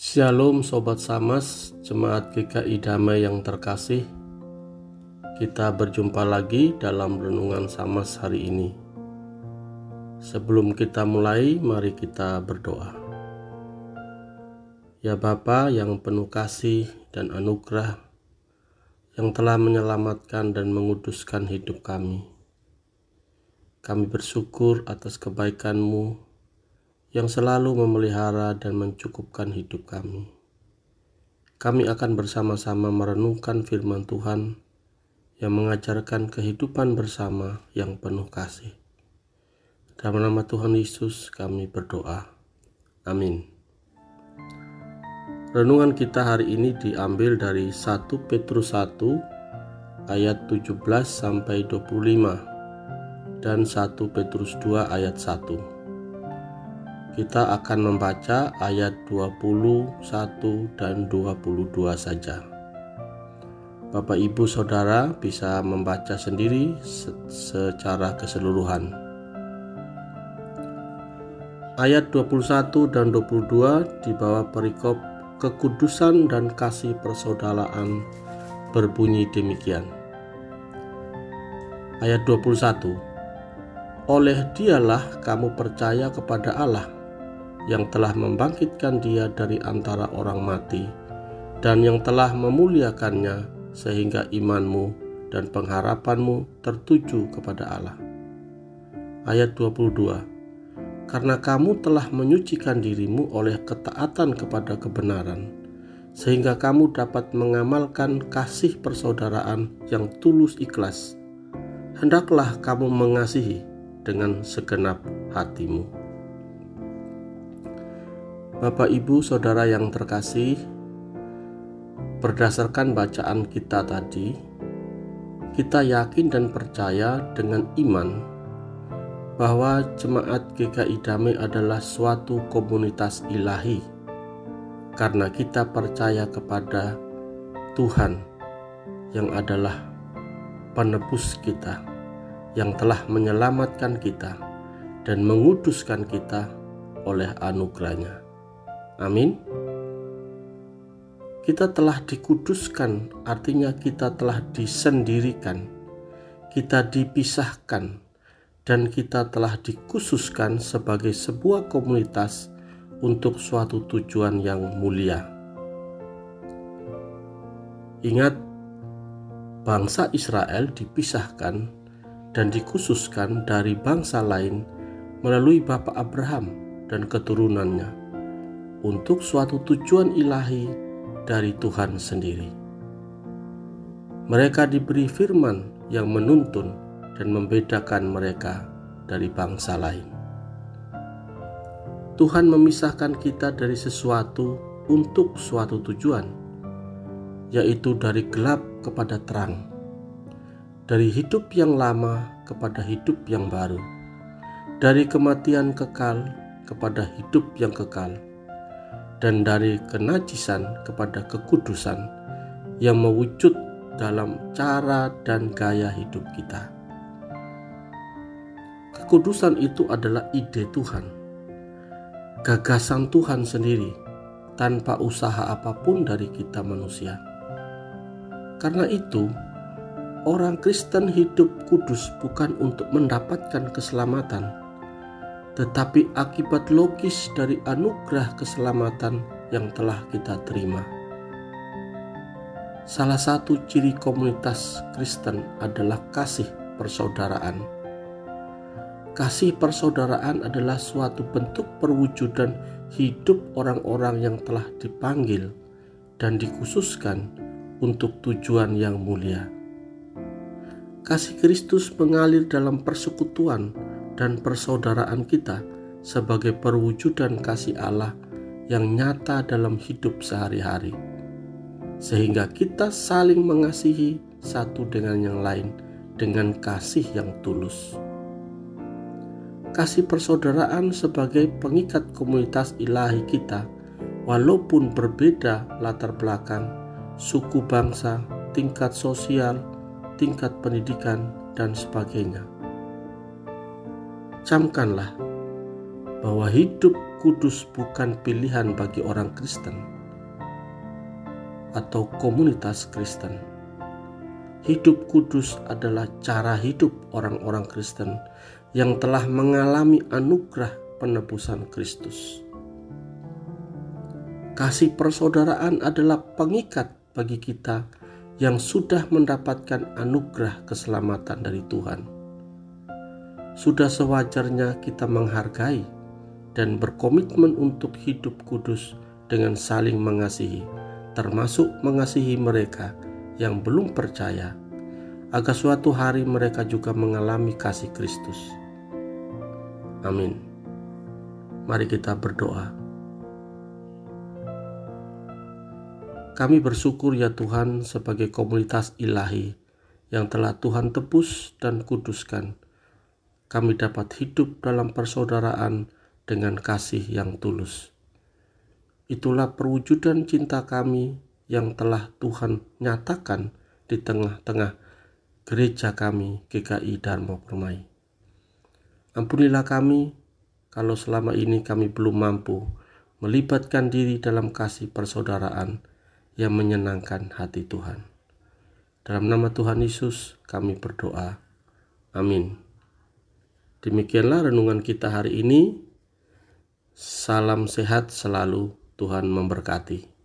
Shalom Sobat Samas, Jemaat GKI Damai yang terkasih. Kita berjumpa lagi dalam Renungan Samas hari ini. Sebelum kita mulai, mari kita berdoa. Ya Bapa yang penuh kasih dan anugerah Yang telah menyelamatkan dan menguduskan hidup kami. Kami bersyukur atas kebaikan-Mu yang selalu memelihara dan mencukupkan hidup kami. Kami akan bersama-sama merenungkan firman Tuhan yang mengajarkan kehidupan bersama yang penuh kasih. Dalam nama Tuhan Yesus kami berdoa. Amin. Renungan kita hari ini diambil dari 1 Petrus 1 ayat 17 sampai 25 dan 1 Petrus 2 ayat 1 kita akan membaca ayat 21 dan 22 saja. Bapak Ibu Saudara bisa membaca sendiri secara keseluruhan. Ayat 21 dan 22 di bawah perikop kekudusan dan kasih persaudaraan berbunyi demikian. Ayat 21 Oleh dialah kamu percaya kepada Allah yang telah membangkitkan dia dari antara orang mati dan yang telah memuliakannya sehingga imanmu dan pengharapanmu tertuju kepada Allah. Ayat 22 Karena kamu telah menyucikan dirimu oleh ketaatan kepada kebenaran, sehingga kamu dapat mengamalkan kasih persaudaraan yang tulus ikhlas. Hendaklah kamu mengasihi dengan segenap hatimu. Bapak, Ibu, saudara yang terkasih, berdasarkan bacaan kita tadi, kita yakin dan percaya dengan iman bahwa jemaat GKI Damai adalah suatu komunitas ilahi karena kita percaya kepada Tuhan yang adalah penebus kita yang telah menyelamatkan kita dan menguduskan kita oleh anugerahnya. Amin. Kita telah dikuduskan, artinya kita telah disendirikan, kita dipisahkan, dan kita telah dikhususkan sebagai sebuah komunitas untuk suatu tujuan yang mulia. Ingat, bangsa Israel dipisahkan dan dikhususkan dari bangsa lain melalui Bapak Abraham dan keturunannya untuk suatu tujuan ilahi dari Tuhan sendiri. Mereka diberi firman yang menuntun dan membedakan mereka dari bangsa lain. Tuhan memisahkan kita dari sesuatu untuk suatu tujuan, yaitu dari gelap kepada terang, dari hidup yang lama kepada hidup yang baru, dari kematian kekal kepada hidup yang kekal dan dari kenajisan kepada kekudusan yang mewujud dalam cara dan gaya hidup kita. Kekudusan itu adalah ide Tuhan, gagasan Tuhan sendiri tanpa usaha apa pun dari kita manusia. Karena itu, orang Kristen hidup kudus bukan untuk mendapatkan keselamatan, tetapi akibat logis dari anugerah keselamatan yang telah kita terima. Salah satu ciri komunitas Kristen adalah kasih persaudaraan. Kasih persaudaraan adalah suatu bentuk perwujudan hidup orang-orang yang telah dipanggil dan dikhususkan untuk tujuan yang mulia. Kasih Kristus mengalir dalam persekutuan dan persaudaraan kita sebagai perwujudan kasih Allah yang nyata dalam hidup sehari-hari, sehingga kita saling mengasihi satu dengan yang lain dengan kasih yang tulus. Kasih persaudaraan sebagai pengikat komunitas ilahi kita, walaupun berbeda latar belakang, suku bangsa, tingkat sosial, tingkat pendidikan, dan sebagainya camkanlah bahwa hidup kudus bukan pilihan bagi orang Kristen atau komunitas Kristen. Hidup kudus adalah cara hidup orang-orang Kristen yang telah mengalami anugerah penebusan Kristus. Kasih persaudaraan adalah pengikat bagi kita yang sudah mendapatkan anugerah keselamatan dari Tuhan. Sudah sewajarnya kita menghargai dan berkomitmen untuk hidup kudus dengan saling mengasihi, termasuk mengasihi mereka yang belum percaya, agar suatu hari mereka juga mengalami kasih Kristus. Amin. Mari kita berdoa. Kami bersyukur ya Tuhan sebagai komunitas ilahi yang telah Tuhan tebus dan kuduskan. Kami dapat hidup dalam persaudaraan dengan kasih yang tulus. Itulah perwujudan cinta kami yang telah Tuhan nyatakan di tengah-tengah gereja kami GKI Dharma Permai. Ampunilah kami kalau selama ini kami belum mampu melibatkan diri dalam kasih persaudaraan yang menyenangkan hati Tuhan. Dalam nama Tuhan Yesus kami berdoa. Amin. Demikianlah renungan kita hari ini. Salam sehat selalu. Tuhan memberkati.